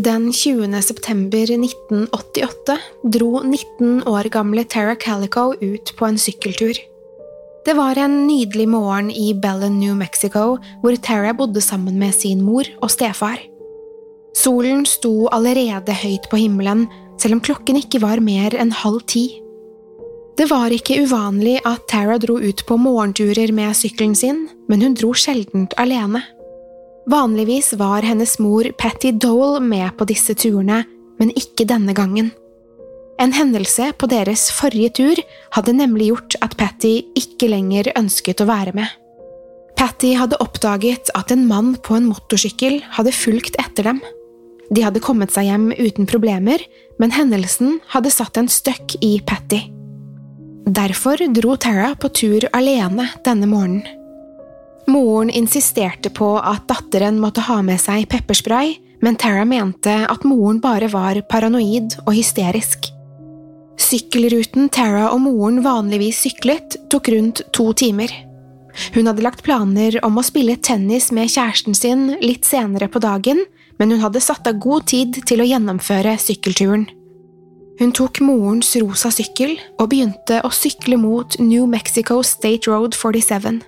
Den 20. september 1988 dro 19 år gamle Tara Calico ut på en sykkeltur. Det var en nydelig morgen i Belen, New Mexico, hvor Tara bodde sammen med sin mor og stefar. Solen sto allerede høyt på himmelen, selv om klokken ikke var mer enn halv ti. Det var ikke uvanlig at Tara dro ut på morgenturer med sykkelen sin, men hun dro sjeldent alene. Vanligvis var hennes mor Patty Dole med på disse turene, men ikke denne gangen. En hendelse på deres forrige tur hadde nemlig gjort at Patty ikke lenger ønsket å være med. Patty hadde oppdaget at en mann på en motorsykkel hadde fulgt etter dem. De hadde kommet seg hjem uten problemer, men hendelsen hadde satt en støkk i Patty. Derfor dro Tara på tur alene denne morgenen. Moren insisterte på at datteren måtte ha med seg pepperspray, men Tara mente at moren bare var paranoid og hysterisk. Sykkelruten Tara og moren vanligvis syklet, tok rundt to timer. Hun hadde lagt planer om å spille tennis med kjæresten sin litt senere på dagen, men hun hadde satt av god tid til å gjennomføre sykkelturen. Hun tok morens rosa sykkel og begynte å sykle mot New Mexico State Road 47.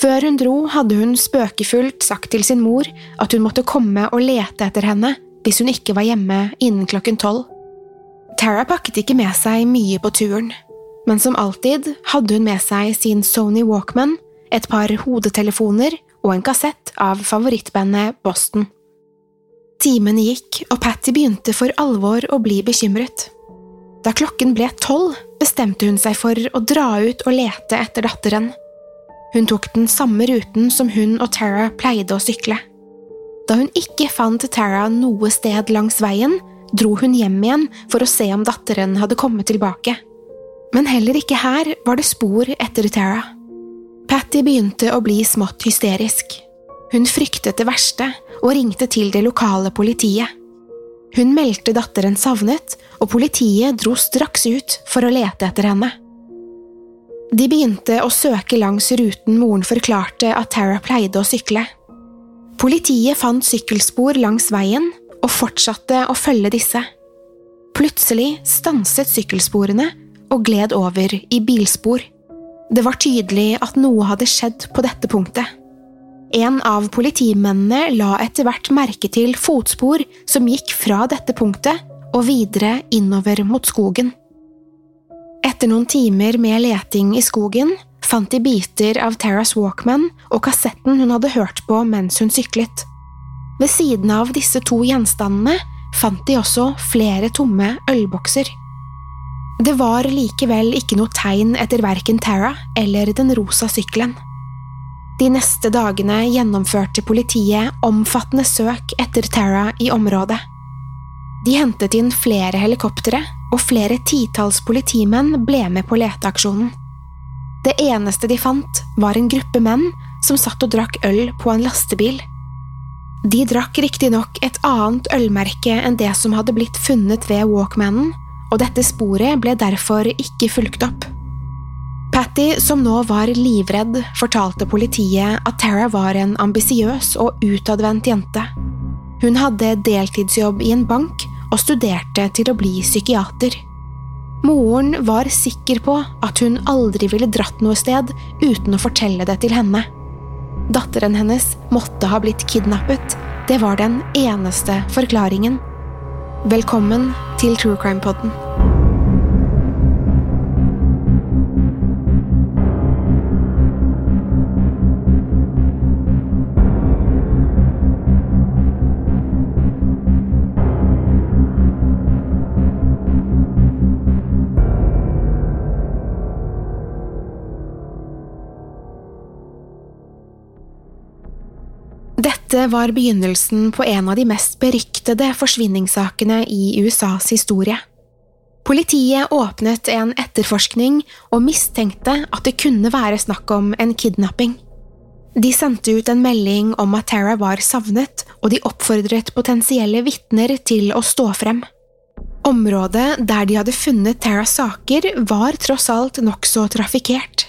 Før hun dro, hadde hun spøkefullt sagt til sin mor at hun måtte komme og lete etter henne hvis hun ikke var hjemme innen klokken tolv. Tara pakket ikke med seg mye på turen, men som alltid hadde hun med seg sin Sony Walkman, et par hodetelefoner og en kassett av favorittbandet Boston. Timene gikk, og Patty begynte for alvor å bli bekymret. Da klokken ble tolv, bestemte hun seg for å dra ut og lete etter datteren. Hun tok den samme ruten som hun og Tara pleide å sykle. Da hun ikke fant Tara noe sted langs veien, dro hun hjem igjen for å se om datteren hadde kommet tilbake. Men heller ikke her var det spor etter Tara. Patty begynte å bli smått hysterisk. Hun fryktet det verste og ringte til det lokale politiet. Hun meldte datteren savnet, og politiet dro straks ut for å lete etter henne. De begynte å søke langs ruten moren forklarte at Tara pleide å sykle. Politiet fant sykkelspor langs veien og fortsatte å følge disse. Plutselig stanset sykkelsporene og gled over i bilspor. Det var tydelig at noe hadde skjedd på dette punktet. En av politimennene la etter hvert merke til fotspor som gikk fra dette punktet og videre innover mot skogen. Etter noen timer med leting i skogen fant de biter av Taras Walkman og kassetten hun hadde hørt på mens hun syklet. Ved siden av disse to gjenstandene fant de også flere tomme ølbokser. Det var likevel ikke noe tegn etter verken Tara eller den rosa sykkelen. De neste dagene gjennomførte politiet omfattende søk etter Tara i området. De hentet inn flere helikoptre, og flere titalls politimenn ble med på leteaksjonen. Det eneste de fant, var en gruppe menn som satt og drakk øl på en lastebil. De drakk riktignok et annet ølmerke enn det som hadde blitt funnet ved Walkmanen, og dette sporet ble derfor ikke fulgt opp. Patty, som nå var livredd, fortalte politiet at Tara var en ambisiøs og utadvendt jente. Hun hadde deltidsjobb i en bank og studerte til å bli psykiater. Moren var sikker på at hun aldri ville dratt noe sted uten å fortelle det til henne. Datteren hennes måtte ha blitt kidnappet. Det var den eneste forklaringen. Velkommen til True Crime Podden. Dette var begynnelsen på en av de mest beryktede forsvinningssakene i USAs historie. Politiet åpnet en etterforskning og mistenkte at det kunne være snakk om en kidnapping. De sendte ut en melding om at Tara var savnet, og de oppfordret potensielle vitner til å stå frem. Området der de hadde funnet Taras saker, var tross alt nokså trafikkert.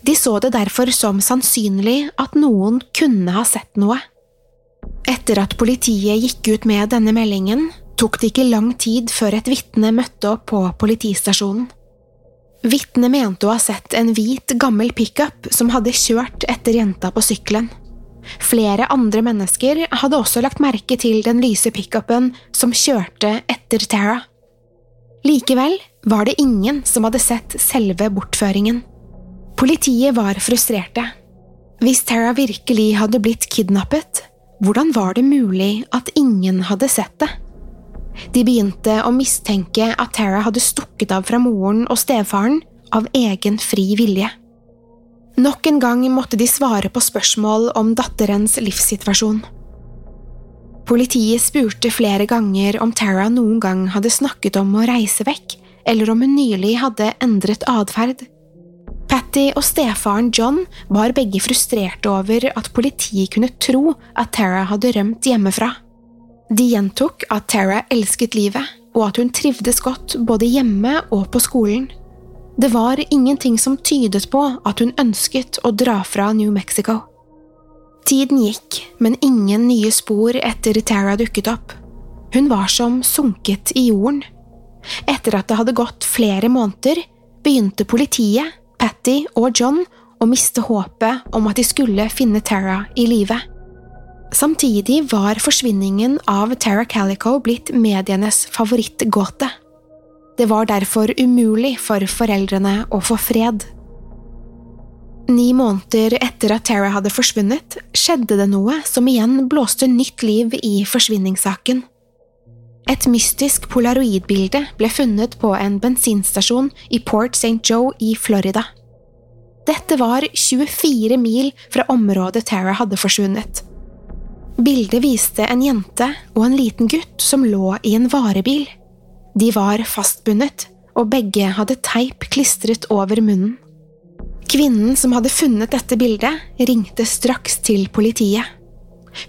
De så det derfor som sannsynlig at noen kunne ha sett noe. Etter at politiet gikk ut med denne meldingen, tok det ikke lang tid før et vitne møtte opp på politistasjonen. Vitnet mente å ha sett en hvit, gammel pickup som hadde kjørt etter jenta på sykkelen. Flere andre mennesker hadde også lagt merke til den lyse pickupen som kjørte etter Tara. Likevel var det ingen som hadde sett selve bortføringen. Politiet var frustrerte. Hvis Tara virkelig hadde blitt kidnappet, hvordan var det mulig at ingen hadde sett det? De begynte å mistenke at Tara hadde stukket av fra moren og stefaren av egen fri vilje. Nok en gang måtte de svare på spørsmål om datterens livssituasjon. Politiet spurte flere ganger om Tara noen gang hadde snakket om å reise vekk, eller om hun nylig hadde endret atferd. Patty og stefaren John var begge frustrerte over at politiet kunne tro at Tara hadde rømt hjemmefra. De gjentok at Tara elsket livet, og at hun trivdes godt både hjemme og på skolen. Det var ingenting som tydet på at hun ønsket å dra fra New Mexico. Tiden gikk, men ingen nye spor etter Tara dukket opp. Hun var som sunket i jorden. Etter at det hadde gått flere måneder, begynte politiet Patty og John å miste håpet om at de skulle finne Tara i live. Samtidig var forsvinningen av Tara Calico blitt medienes favorittgåte. Det var derfor umulig for foreldrene å få fred. Ni måneder etter at Tara hadde forsvunnet, skjedde det noe som igjen blåste nytt liv i forsvinningssaken. Et mystisk polaroidbilde ble funnet på en bensinstasjon i Port St. Joe i Florida. Dette var 24 mil fra området Tara hadde forsvunnet. Bildet viste en jente og en liten gutt som lå i en varebil. De var fastbundet, og begge hadde teip klistret over munnen. Kvinnen som hadde funnet dette bildet, ringte straks til politiet.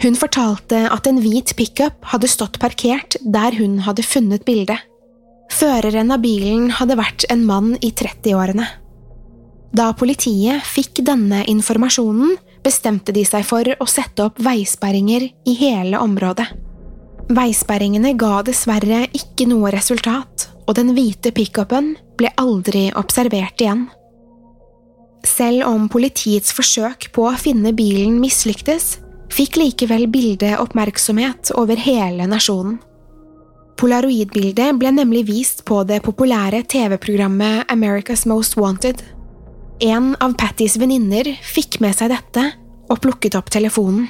Hun fortalte at en hvit pickup hadde stått parkert der hun hadde funnet bildet. Føreren av bilen hadde vært en mann i 30-årene. Da politiet fikk denne informasjonen, bestemte de seg for å sette opp veisperringer i hele området. Veisperringene ga dessverre ikke noe resultat, og den hvite pickupen ble aldri observert igjen. Selv om politiets forsøk på å finne bilen mislyktes, fikk likevel bildet oppmerksomhet over hele nasjonen. Polaroidbildet ble nemlig vist på det populære TV-programmet America's Most Wanted. En av Pattys venninner fikk med seg dette og plukket opp telefonen.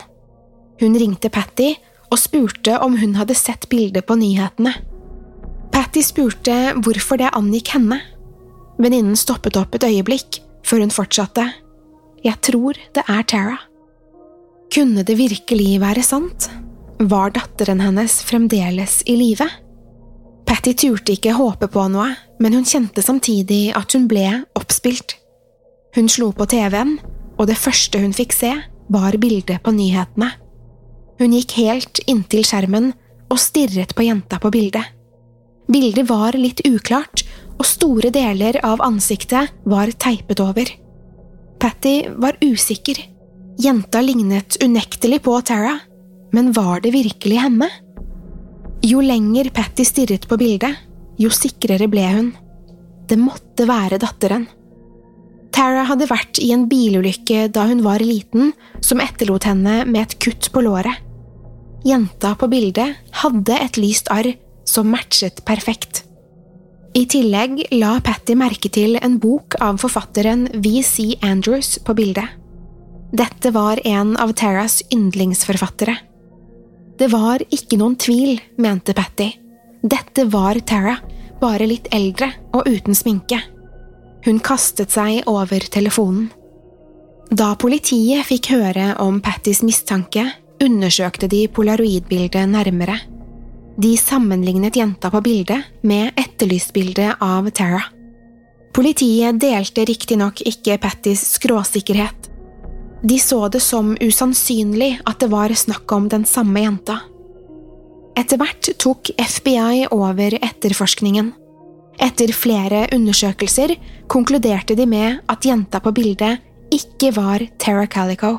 Hun ringte Patty og spurte om hun hadde sett bildet på nyhetene. Patty spurte hvorfor det angikk henne. Venninnen stoppet opp et øyeblikk før hun fortsatte. Jeg tror det er Tara. Kunne det virkelig være sant? Var datteren hennes fremdeles i live? Patty turte ikke håpe på noe, men hun kjente samtidig at hun ble oppspilt. Hun slo på TV-en, og det første hun fikk se, var bildet på nyhetene. Hun gikk helt inntil skjermen og stirret på jenta på bildet. Bildet var litt uklart, og store deler av ansiktet var teipet over. Patty var usikker. Jenta lignet unektelig på Tara, men var det virkelig henne? Jo lenger Patty stirret på bildet, jo sikrere ble hun. Det måtte være datteren. Tara hadde vært i en bilulykke da hun var liten, som etterlot henne med et kutt på låret. Jenta på bildet hadde et lyst arr som matchet perfekt. I tillegg la Patty merke til en bok av forfatteren V.C. Andrews på bildet. Dette var en av Terras yndlingsforfattere. Det var ikke noen tvil, mente Patty. Dette var Tara, bare litt eldre og uten sminke. Hun kastet seg over telefonen. Da politiet fikk høre om Pattys mistanke, undersøkte de polaroidbildet nærmere. De sammenlignet jenta på bildet med etterlystbildet av Tara. Politiet delte riktignok ikke Pattys skråsikkerhet. De så det som usannsynlig at det var snakk om den samme jenta. Etter hvert tok FBI over etterforskningen. Etter flere undersøkelser konkluderte de med at jenta på bildet ikke var Tara Calico.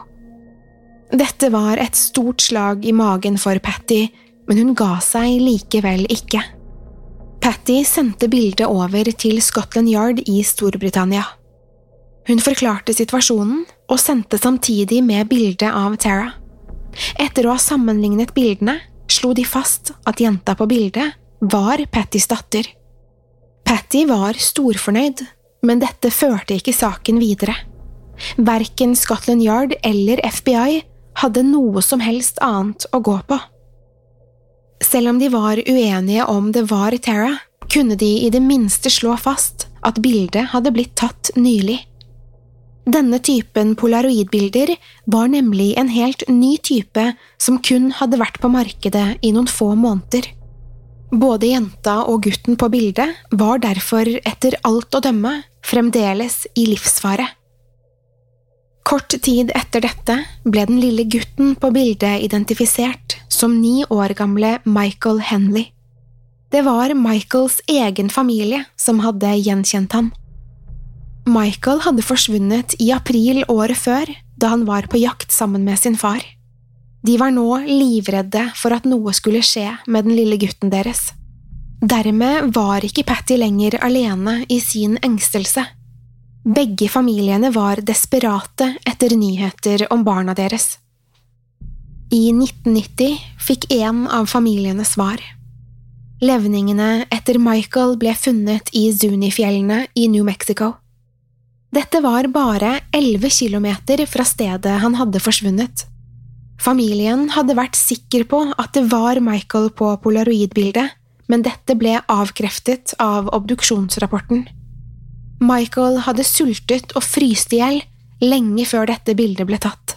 Dette var et stort slag i magen for Patty, men hun ga seg likevel ikke. Patty sendte bildet over til Scotland Yard i Storbritannia. Hun forklarte situasjonen og sendte samtidig med bilde av Tara. Etter å ha sammenlignet bildene slo de fast at jenta på bildet var Pattys datter. Patty var storfornøyd, men dette førte ikke saken videre. Verken Scotland Yard eller FBI hadde noe som helst annet å gå på. Selv om de var uenige om det var Tara, kunne de i det minste slå fast at bildet hadde blitt tatt nylig. Denne typen polaroidbilder var nemlig en helt ny type som kun hadde vært på markedet i noen få måneder. Både jenta og gutten på bildet var derfor etter alt å dømme fremdeles i livsfare. Kort tid etter dette ble den lille gutten på bildet identifisert som ni år gamle Michael Henley. Det var Michaels egen familie som hadde gjenkjent ham. Michael hadde forsvunnet i april året før, da han var på jakt sammen med sin far. De var nå livredde for at noe skulle skje med den lille gutten deres. Dermed var ikke Patty lenger alene i sin engstelse. Begge familiene var desperate etter nyheter om barna deres. I 1990 fikk en av familiene svar. Levningene etter Michael ble funnet i Zuni-fjellene i New Mexico. Dette var bare elleve kilometer fra stedet han hadde forsvunnet. Familien hadde vært sikker på at det var Michael på polaroidbildet, men dette ble avkreftet av obduksjonsrapporten. Michael hadde sultet og fryst i hjel lenge før dette bildet ble tatt.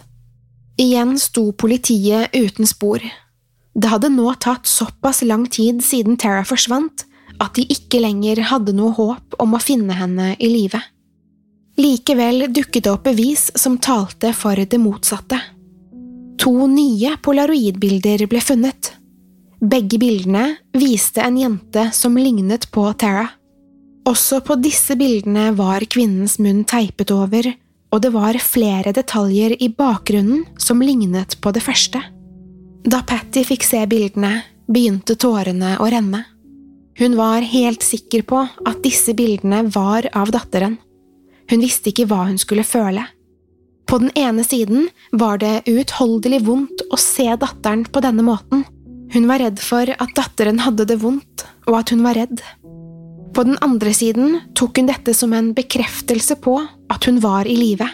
Igjen sto politiet uten spor. Det hadde nå tatt såpass lang tid siden Tara forsvant at de ikke lenger hadde noe håp om å finne henne i live. Likevel dukket det opp bevis som talte for det motsatte. To nye polaroidbilder ble funnet. Begge bildene viste en jente som lignet på Tara. Også på disse bildene var kvinnens munn teipet over, og det var flere detaljer i bakgrunnen som lignet på det første. Da Patty fikk se bildene, begynte tårene å renne. Hun var helt sikker på at disse bildene var av datteren. Hun visste ikke hva hun skulle føle. På den ene siden var det uutholdelig vondt å se datteren på denne måten. Hun var redd for at datteren hadde det vondt, og at hun var redd. På den andre siden tok hun dette som en bekreftelse på at hun var i live.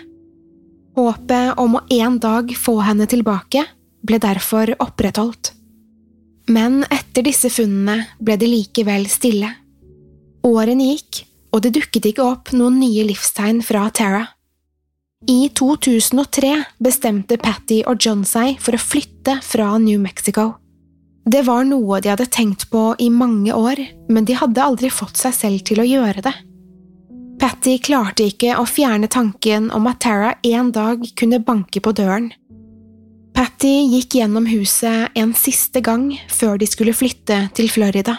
Håpet om å en dag få henne tilbake ble derfor opprettholdt. Men etter disse funnene ble det likevel stille. Årene gikk, og det dukket ikke opp noen nye livstegn fra Tara. I 2003 bestemte Patty og John seg for å flytte fra New Mexico. Det var noe de hadde tenkt på i mange år, men de hadde aldri fått seg selv til å gjøre det. Patty klarte ikke å fjerne tanken om at Tara en dag kunne banke på døren. Patty gikk gjennom huset en siste gang før de skulle flytte til Florida.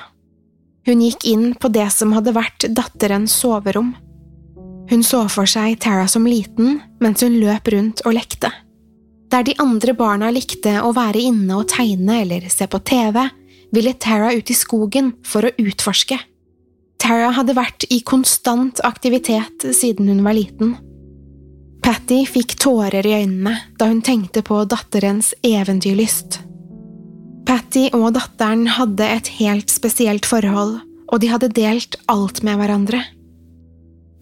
Hun gikk inn på det som hadde vært datterens soverom. Hun så for seg Tara som liten mens hun løp rundt og lekte. Der de andre barna likte å være inne og tegne eller se på TV, ville Tara ut i skogen for å utforske. Tara hadde vært i konstant aktivitet siden hun var liten. Patty fikk tårer i øynene da hun tenkte på datterens eventyrlyst. Patty og datteren hadde et helt spesielt forhold, og de hadde delt alt med hverandre.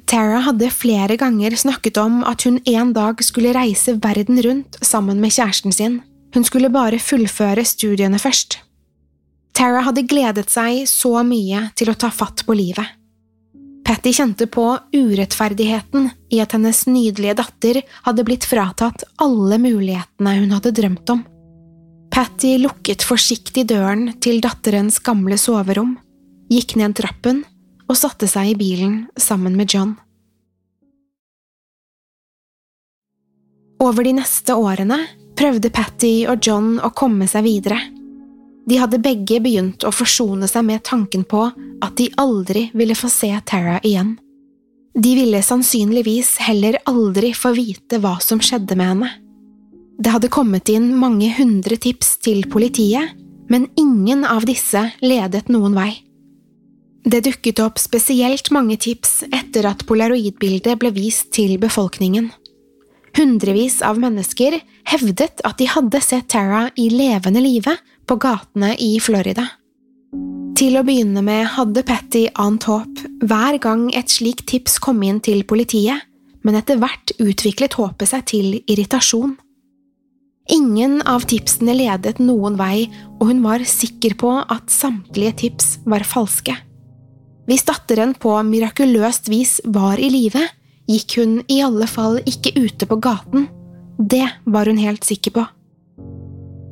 Tara hadde flere ganger snakket om at hun en dag skulle reise verden rundt sammen med kjæresten sin, hun skulle bare fullføre studiene først. Tara hadde gledet seg så mye til å ta fatt på livet. Patty kjente på urettferdigheten i at hennes nydelige datter hadde blitt fratatt alle mulighetene hun hadde drømt om. Patty lukket forsiktig døren til datterens gamle soverom, gikk ned trappen og satte seg i bilen sammen med John. Over de neste årene prøvde Patty og John å komme seg videre. De hadde begge begynt å forsone seg med tanken på at de aldri ville få se Tara igjen. De ville sannsynligvis heller aldri få vite hva som skjedde med henne. Det hadde kommet inn mange hundre tips til politiet, men ingen av disse ledet noen vei. Det dukket opp spesielt mange tips etter at polaroidbildet ble vist til befolkningen. Hundrevis av mennesker hevdet at de hadde sett Tara i levende live på gatene i Florida. Til å begynne med hadde Patty ant håp hver gang et slikt tips kom inn til politiet, men etter hvert utviklet håpet seg til irritasjon. Ingen av tipsene ledet noen vei, og hun var sikker på at samtlige tips var falske. Hvis datteren på mirakuløst vis var i live, gikk hun i alle fall ikke ute på gaten. Det var hun helt sikker på.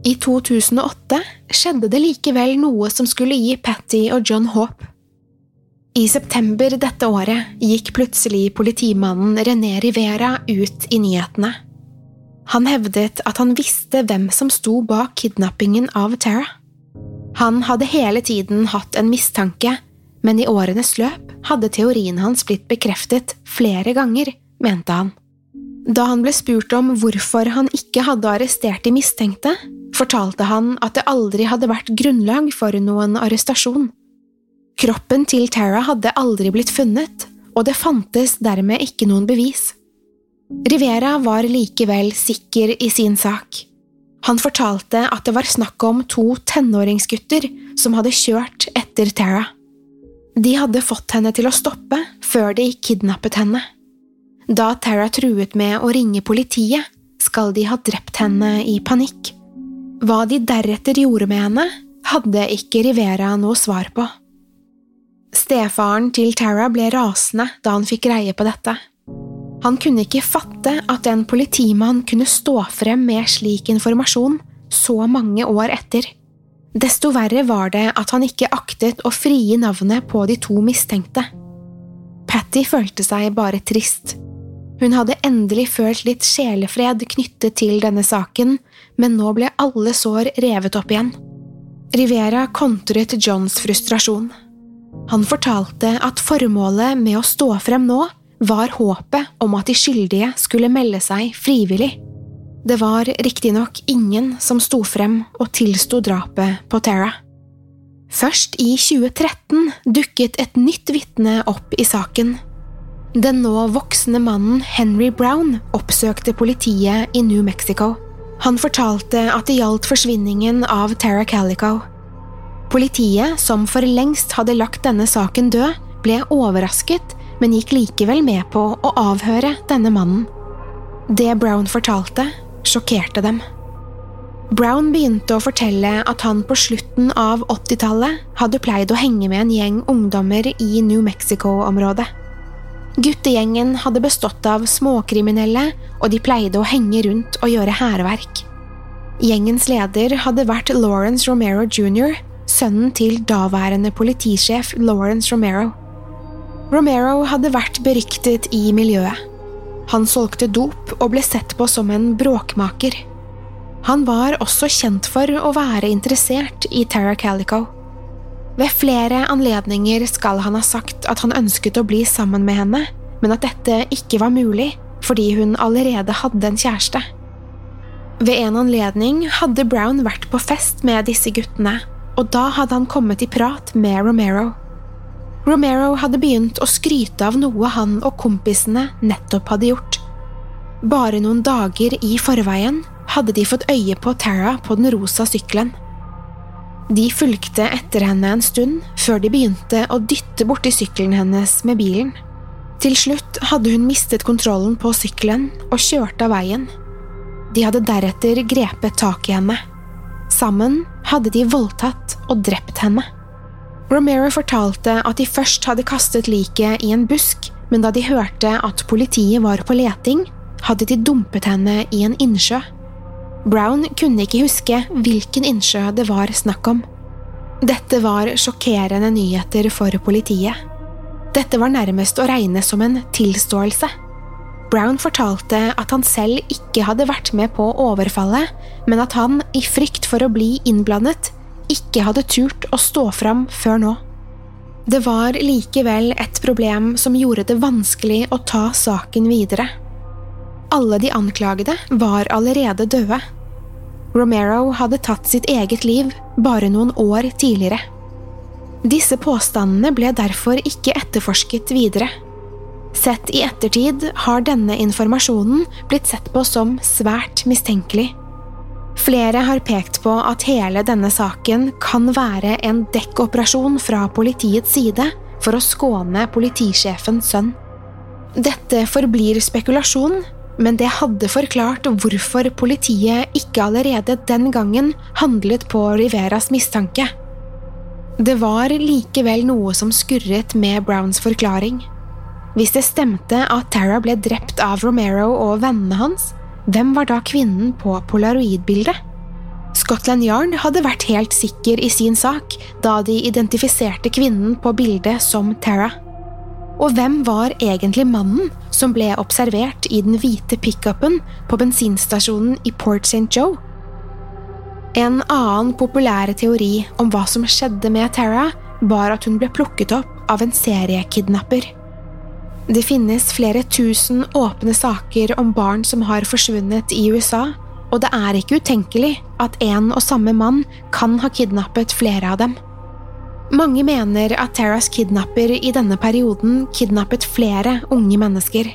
I 2008 skjedde det likevel noe som skulle gi Patty og John håp. I september dette året gikk plutselig politimannen René Rivera ut i nyhetene. Han hevdet at han visste hvem som sto bak kidnappingen av Tara. Han hadde hele tiden hatt en mistanke, men i årenes løp hadde teorien hans blitt bekreftet flere ganger, mente han. Da han ble spurt om hvorfor han ikke hadde arrestert de mistenkte, fortalte han at det aldri hadde vært grunnlag for noen arrestasjon. Kroppen til Tara hadde aldri blitt funnet, og det fantes dermed ikke noen bevis. Rivera var likevel sikker i sin sak. Han fortalte at det var snakk om to tenåringsgutter som hadde kjørt etter Tara. De hadde fått henne til å stoppe før de kidnappet henne. Da Tara truet med å ringe politiet, skal de ha drept henne i panikk. Hva de deretter gjorde med henne, hadde ikke Rivera noe svar på. Stefaren til Tara ble rasende da han fikk greie på dette. Han kunne ikke fatte at en politimann kunne stå frem med slik informasjon så mange år etter. Desto verre var det at han ikke aktet å frie navnet på de to mistenkte. Patty følte seg bare trist. Hun hadde endelig følt litt sjelefred knyttet til denne saken, men nå ble alle sår revet opp igjen. Rivera kontret Johns frustrasjon. Han fortalte at formålet med å stå frem nå var håpet om at de skyldige skulle melde seg frivillig. Det var riktignok ingen som sto frem og tilsto drapet på Tara. Først i 2013 dukket et nytt vitne opp i saken. Den nå voksne mannen Henry Brown oppsøkte politiet i New Mexico. Han fortalte at det gjaldt forsvinningen av Tara Calico. Politiet, som for lengst hadde lagt denne saken død, ble overrasket men gikk likevel med på å avhøre denne mannen. Det Brown fortalte, sjokkerte dem. Brown begynte å fortelle at han på slutten av 80-tallet hadde pleid å henge med en gjeng ungdommer i New Mexico-området. Guttegjengen hadde bestått av småkriminelle, og de pleide å henge rundt og gjøre hærverk. Gjengens leder hadde vært Lawrence Romero jr., sønnen til daværende politisjef Lawrence Romero. Romero hadde vært beryktet i miljøet. Han solgte dop og ble sett på som en bråkmaker. Han var også kjent for å være interessert i Tara Calico. Ved flere anledninger skal han ha sagt at han ønsket å bli sammen med henne, men at dette ikke var mulig fordi hun allerede hadde en kjæreste. Ved en anledning hadde Brown vært på fest med disse guttene, og da hadde han kommet i prat med Romero. Romero hadde begynt å skryte av noe han og kompisene nettopp hadde gjort. Bare noen dager i forveien hadde de fått øye på Tara på den rosa sykkelen. De fulgte etter henne en stund før de begynte å dytte borti sykkelen hennes med bilen. Til slutt hadde hun mistet kontrollen på sykkelen og kjørt av veien. De hadde deretter grepet tak i henne. Sammen hadde de voldtatt og drept henne. Romero fortalte at de først hadde kastet liket i en busk, men da de hørte at politiet var på leting, hadde de dumpet henne i en innsjø. Brown kunne ikke huske hvilken innsjø det var snakk om. Dette var sjokkerende nyheter for politiet. Dette var nærmest å regne som en tilståelse. Brown fortalte at han selv ikke hadde vært med på overfallet, men at han, i frykt for å bli innblandet, ikke hadde turt å stå fram før nå. Det var likevel et problem som gjorde det vanskelig å ta saken videre. Alle de anklagede var allerede døde. Romero hadde tatt sitt eget liv bare noen år tidligere. Disse påstandene ble derfor ikke etterforsket videre. Sett i ettertid har denne informasjonen blitt sett på som svært mistenkelig. Flere har pekt på at hele denne saken kan være en dekkoperasjon fra politiets side for å skåne politisjefens sønn. Dette forblir spekulasjon, men det hadde forklart hvorfor politiet ikke allerede den gangen handlet på Riveras mistanke. Det var likevel noe som skurret med Browns forklaring. Hvis det stemte at Tara ble drept av Romero og vennene hans, hvem var da kvinnen på polaroidbildet? Scotland Yarn hadde vært helt sikker i sin sak da de identifiserte kvinnen på bildet som Tara. Og hvem var egentlig mannen som ble observert i den hvite pickupen på bensinstasjonen i Port St. Joe? En annen populær teori om hva som skjedde med Tara, var at hun ble plukket opp av en seriekidnapper. Det finnes flere tusen åpne saker om barn som har forsvunnet i USA, og det er ikke utenkelig at en og samme mann kan ha kidnappet flere av dem. Mange mener at Terras kidnapper i denne perioden kidnappet flere unge mennesker.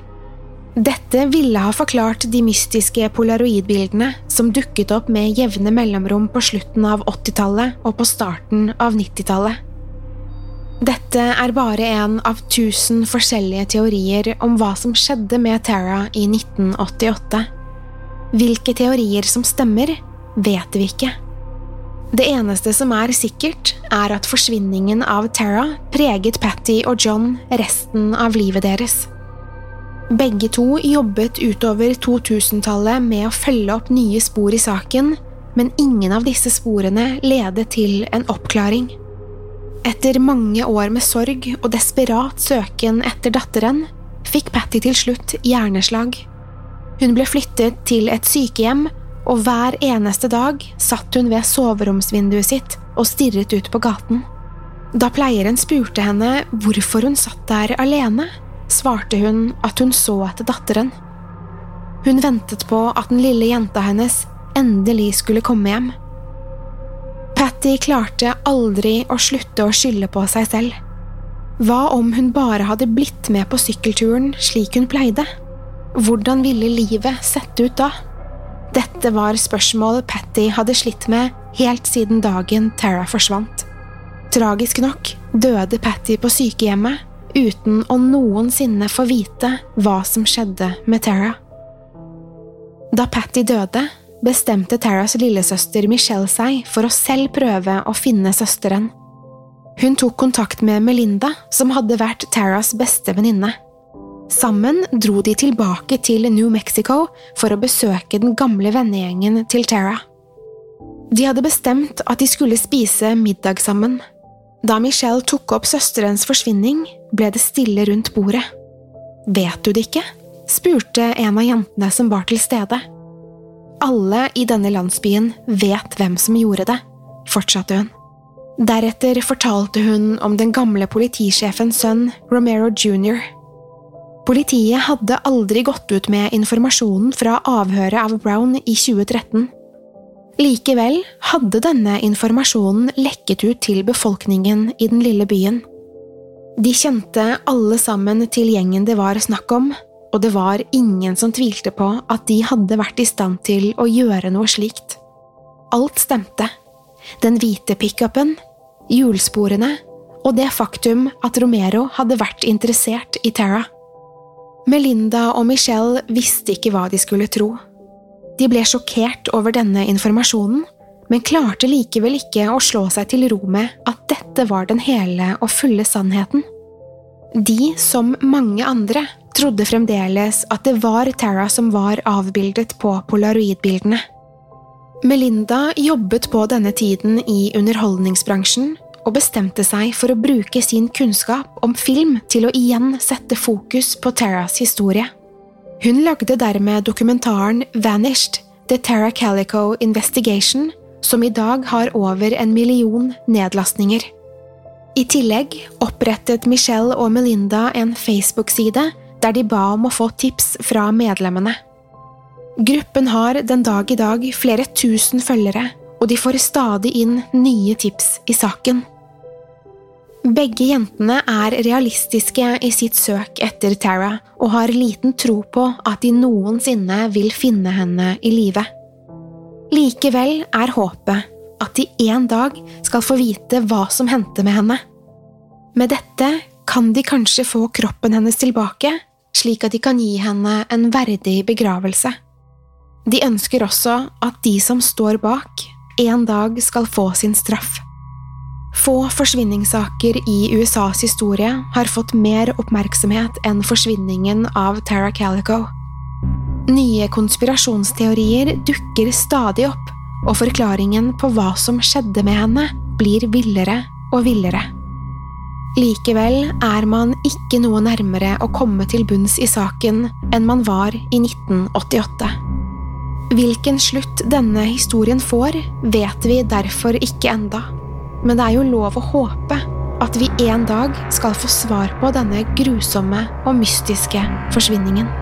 Dette ville ha forklart de mystiske polaroidbildene som dukket opp med jevne mellomrom på slutten av 80-tallet og på starten av 90-tallet. Dette er bare en av tusen forskjellige teorier om hva som skjedde med Tara i 1988. Hvilke teorier som stemmer, vet vi ikke. Det eneste som er sikkert, er at forsvinningen av Tara preget Patty og John resten av livet deres. Begge to jobbet utover 2000-tallet med å følge opp nye spor i saken, men ingen av disse sporene ledet til en oppklaring. Etter mange år med sorg og desperat søken etter datteren, fikk Patty til slutt hjerneslag. Hun ble flyttet til et sykehjem og hver eneste dag satt hun ved soveromsvinduet sitt og stirret ut på gaten. Da pleieren spurte henne hvorfor hun satt der alene, svarte hun at hun så etter datteren. Hun ventet på at den lille jenta hennes endelig skulle komme hjem. Patty klarte aldri å slutte å skylde på seg selv. Hva om hun bare hadde blitt med på sykkelturen slik hun pleide? Hvordan ville livet sett ut da? Dette var spørsmål Patty hadde slitt med helt siden dagen Tara forsvant. Tragisk nok døde Patty på sykehjemmet uten å noensinne få vite hva som skjedde med Tara. Da Patty døde, bestemte Taras lillesøster Michelle seg for å selv prøve å finne søsteren. Hun tok kontakt med Melinda, som hadde vært Taras beste venninne. Sammen dro de tilbake til New Mexico for å besøke den gamle vennegjengen til Tara. De hadde bestemt at de skulle spise middag sammen. Da Michelle tok opp søsterens forsvinning, ble det stille rundt bordet. Vet du det ikke? spurte en av jentene som var til stede. Alle i denne landsbyen vet hvem som gjorde det, fortsatte hun. Deretter fortalte hun om den gamle politisjefens sønn, Romero jr. Politiet hadde aldri gått ut med informasjonen fra avhøret av Brown i 2013. Likevel hadde denne informasjonen lekket ut til befolkningen i den lille byen. De kjente alle sammen til gjengen det var snakk om, og det var ingen som tvilte på at de hadde vært i stand til å gjøre noe slikt. Alt stemte. Den hvite pickupen, hjulsporene og det faktum at Romero hadde vært interessert i Tara. Melinda og Michelle visste ikke hva de skulle tro. De ble sjokkert over denne informasjonen, men klarte likevel ikke å slå seg til ro med at dette var den hele og fulle sannheten. De, som mange andre, trodde fremdeles at det var Tara som var avbildet på polaroidbildene. Melinda jobbet på denne tiden i underholdningsbransjen og bestemte seg for å bruke sin kunnskap om film til å igjen sette fokus på Taras historie. Hun lagde dermed dokumentaren Vanished – The Tara Calico Investigation, som i dag har over en million nedlastninger. I tillegg opprettet Michelle og Melinda en Facebook-side der de ba om å få tips fra medlemmene. Gruppen har den dag i dag flere tusen følgere, og de får stadig inn nye tips i saken. Begge jentene er realistiske i sitt søk etter Tara og har liten tro på at de noensinne vil finne henne i live. Likevel er håpet at de en dag skal få vite hva som hendte med henne. Med dette kan de kanskje få kroppen hennes tilbake slik at de kan gi henne en verdig begravelse. De ønsker også at de som står bak, en dag skal få sin straff. Få forsvinningssaker i USAs historie har fått mer oppmerksomhet enn forsvinningen av Tara Calico. Nye konspirasjonsteorier dukker stadig opp, og forklaringen på hva som skjedde med henne, blir villere og villere. Likevel er man ikke noe nærmere å komme til bunns i saken enn man var i 1988. Hvilken slutt denne historien får, vet vi derfor ikke enda. Men det er jo lov å håpe at vi en dag skal få svar på denne grusomme og mystiske forsvinningen.